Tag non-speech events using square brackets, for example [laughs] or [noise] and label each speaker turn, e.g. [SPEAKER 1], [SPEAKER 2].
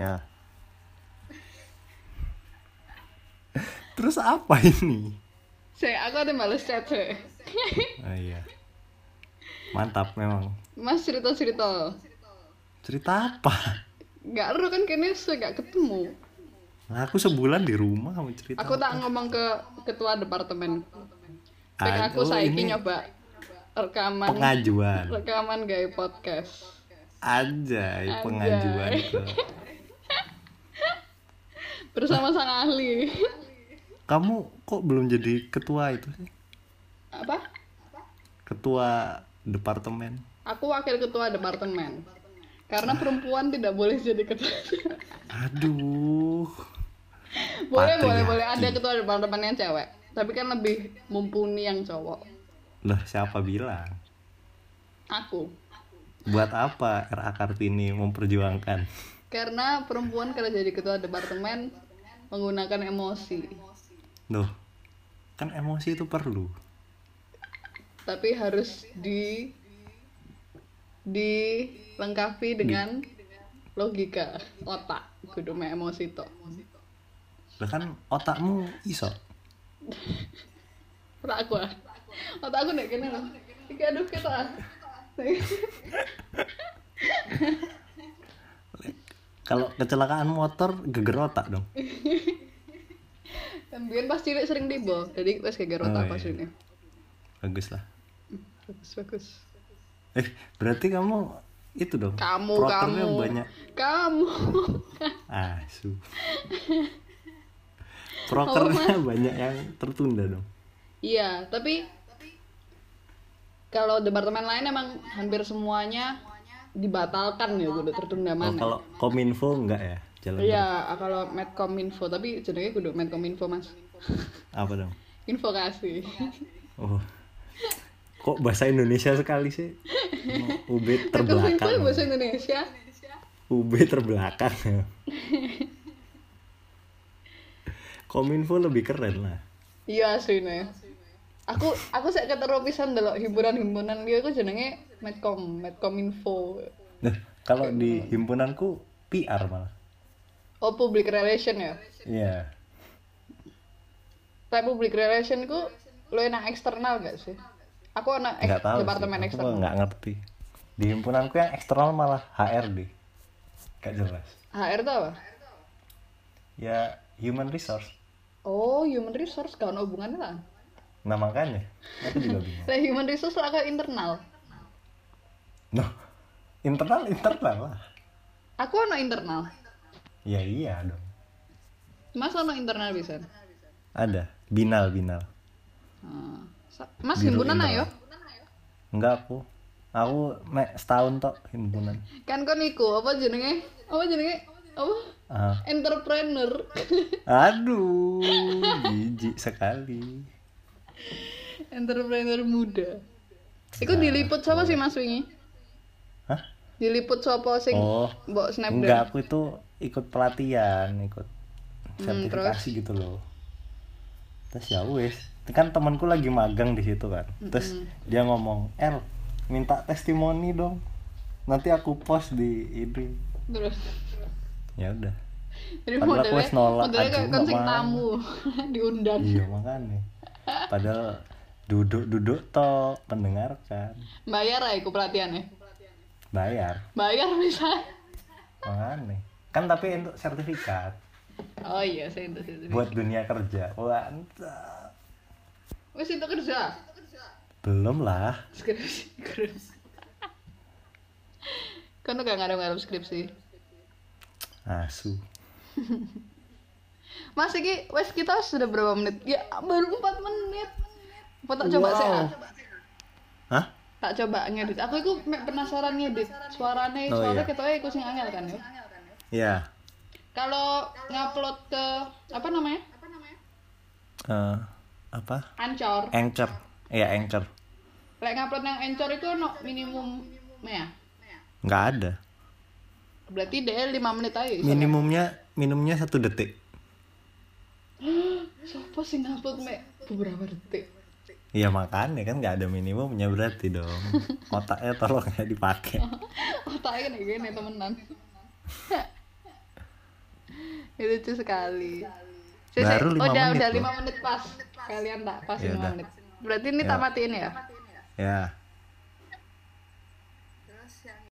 [SPEAKER 1] Ya. [laughs] Terus apa ini?
[SPEAKER 2] Saya aku ada males chat saya. [laughs]
[SPEAKER 1] Oh iya. Mantap memang.
[SPEAKER 2] Mas cerita cerita.
[SPEAKER 1] Cerita apa?
[SPEAKER 2] Gak ada kan kayaknya saya gak ketemu.
[SPEAKER 1] Nah, aku sebulan di rumah mau cerita.
[SPEAKER 2] Aku tak ngomong ke ketua departemen.
[SPEAKER 1] Ah,
[SPEAKER 2] aku
[SPEAKER 1] oh,
[SPEAKER 2] saiki
[SPEAKER 1] ini
[SPEAKER 2] nyoba rekaman
[SPEAKER 1] pengajuan.
[SPEAKER 2] rekaman gaya podcast.
[SPEAKER 1] Anjay,
[SPEAKER 2] Anjay.
[SPEAKER 1] pengajuan ke
[SPEAKER 2] Bersama sang ahli.
[SPEAKER 1] Kamu kok belum jadi ketua itu sih?
[SPEAKER 2] Apa?
[SPEAKER 1] Ketua departemen.
[SPEAKER 2] Aku wakil ketua departemen. Karena perempuan tidak boleh jadi ketua.
[SPEAKER 1] Aduh.
[SPEAKER 2] boleh, boleh,
[SPEAKER 1] Patriarki.
[SPEAKER 2] boleh ada ketua departemen yang cewek. Tapi kan lebih mumpuni yang cowok.
[SPEAKER 1] Lah, siapa bilang?
[SPEAKER 2] Aku.
[SPEAKER 1] Buat apa RA Kartini memperjuangkan?
[SPEAKER 2] Karena perempuan kalau jadi ketua departemen menggunakan emosi.
[SPEAKER 1] Loh, kan emosi itu perlu.
[SPEAKER 2] Tapi harus di dilengkapi dengan logika otak kudu emosi tok
[SPEAKER 1] Lah kan otakmu iso. [laughs]
[SPEAKER 2] otak aku ah otak aku nek kene loh iki aduh kita ah. [laughs]
[SPEAKER 1] Kalau kecelakaan motor geger otak dong.
[SPEAKER 2] Kemudian pas cilik sering tiba, jadi wes kayak
[SPEAKER 1] Oh,
[SPEAKER 2] otak
[SPEAKER 1] iya.
[SPEAKER 2] pas ini.
[SPEAKER 1] Bagus lah.
[SPEAKER 2] Bagus bagus.
[SPEAKER 1] Eh, berarti kamu itu dong.
[SPEAKER 2] Kamu kamu.
[SPEAKER 1] banyak.
[SPEAKER 2] Kamu.
[SPEAKER 1] Asu. [laughs] Prokernya banyak yang tertunda dong.
[SPEAKER 2] Iya, tapi kalau departemen lain emang hampir semuanya dibatalkan ya udah tertunda
[SPEAKER 1] Oh,
[SPEAKER 2] mana.
[SPEAKER 1] kalau Kominfo enggak ya? Jalan
[SPEAKER 2] Iya, kalau Medcominfo, tapi jenenge kudu Medcominfo, Mas.
[SPEAKER 1] apa dong?
[SPEAKER 2] Info kasih.
[SPEAKER 1] Oh. Kok bahasa Indonesia sekali sih? [laughs] Oh, UB
[SPEAKER 2] Medcominfo
[SPEAKER 1] terbelakang.
[SPEAKER 2] bahasa Indonesia.
[SPEAKER 1] UB terbelakang. [laughs] Kominfo lebih keren lah.
[SPEAKER 2] Iya aslinya. Aku aku saya ketemu pisan delok himpunan-himpunan dia aku jenenge Medcom, Medcominfo.
[SPEAKER 1] Nah, kalau di himpunanku PR malah.
[SPEAKER 2] Oh, public relation ya.
[SPEAKER 1] Iya.
[SPEAKER 2] Tapi public relation ku lo enak eksternal gak sih? Aku anak ek- departemen
[SPEAKER 1] sih. Aku
[SPEAKER 2] eksternal.
[SPEAKER 1] nggak ngerti. Di himpunanku yang eksternal malah HRD. Gak jelas.
[SPEAKER 2] HR tuh apa?
[SPEAKER 1] Ya human resource.
[SPEAKER 2] Oh, human resource gak hubungannya lah.
[SPEAKER 1] Nah makanya aku juga [laughs] bingung.
[SPEAKER 2] Lah human resource lah ke internal.
[SPEAKER 1] Noh, internal internal lah.
[SPEAKER 2] Aku ono internal.
[SPEAKER 1] Ya iya dong.
[SPEAKER 2] Mas ono internal bisa.
[SPEAKER 1] Ada binal binal.
[SPEAKER 2] Hmm. Mas himpunan ayo.
[SPEAKER 1] Enggak aku. Aku mek setahun tok himpunan.
[SPEAKER 2] Kan kon iku apa jenenge? Apa jenenge? Apa?
[SPEAKER 1] Ah.
[SPEAKER 2] Entrepreneur. [laughs]
[SPEAKER 1] Aduh, jijik sekali. [laughs]
[SPEAKER 2] Entrepreneur muda. Iku diliput siapa sih Mas wingi?
[SPEAKER 1] Hah?
[SPEAKER 2] Diliput siapa sing
[SPEAKER 1] Oh,
[SPEAKER 2] mbok
[SPEAKER 1] enggak aku itu ikut pelatihan, ikut
[SPEAKER 2] Hmm,
[SPEAKER 1] sertifikasi gitu loh. Terus ya wes, kan temanku lagi magang di situ kan. Terus dia ngomong, "El, minta testimoni dong. Nanti aku post di ini."
[SPEAKER 2] Terus
[SPEAKER 1] Ya udah.
[SPEAKER 2] jadi
[SPEAKER 1] Padahal aku
[SPEAKER 2] modelnya
[SPEAKER 1] wes nolak,
[SPEAKER 2] modelnya kayak
[SPEAKER 1] mau.
[SPEAKER 2] tamu [laughs] diundang.
[SPEAKER 1] Iya makanya. Padahal duduk-duduk tok mendengarkan,
[SPEAKER 2] Bayar ya iku pelatihannya.
[SPEAKER 1] bayar.
[SPEAKER 2] Bayar bisa.
[SPEAKER 1] Makanya. Kan tapi untuk sertifikat
[SPEAKER 2] Oh iya, saya saya itu.
[SPEAKER 1] buat dunia kerja. Mantap.
[SPEAKER 2] Wes itu kerja.
[SPEAKER 1] Belum lah.
[SPEAKER 2] Skripsi. skripsi. Kan gak ngarep-ngarep skripsi.
[SPEAKER 1] Asu.
[SPEAKER 2] Mas iki wes kita sudah berapa menit? Ya baru 4 menit. Apa tak coba
[SPEAKER 1] Wow.
[SPEAKER 2] saya?
[SPEAKER 1] Hah?
[SPEAKER 2] Tak coba ngedit. Aku itu penasaran ngedit suaranya,
[SPEAKER 1] Oh,
[SPEAKER 2] suara
[SPEAKER 1] iya.
[SPEAKER 2] ketoknya iku sing angel kan ya.
[SPEAKER 1] Ya.
[SPEAKER 2] Kalau ngupload ke apa namanya?
[SPEAKER 1] eh apa?
[SPEAKER 2] Ancor.
[SPEAKER 1] Anchor. Iya, Anchor.
[SPEAKER 2] Lek ngupload yang Ancor itu no minimum ya.
[SPEAKER 1] Nggak ada.
[SPEAKER 2] Berarti dia 5 menit aja.
[SPEAKER 1] Minimumnya minimumnya satu detik.
[SPEAKER 2] Siapa sih ngupload mek beberapa detik?
[SPEAKER 1] Iya makanya kan nggak ada minimumnya berarti dong. [laughs] Otaknya tolong ya dipakai. [laughs]
[SPEAKER 2] Otaknya kayak gini temenan. [laughs] lucu sekali Saya-
[SPEAKER 1] Baru lima
[SPEAKER 2] udah
[SPEAKER 1] menit
[SPEAKER 2] udah lima menit pas kalian tak pas
[SPEAKER 1] Ya
[SPEAKER 2] lima menit berarti ini
[SPEAKER 1] Ya.
[SPEAKER 2] tak matiin ya
[SPEAKER 1] ya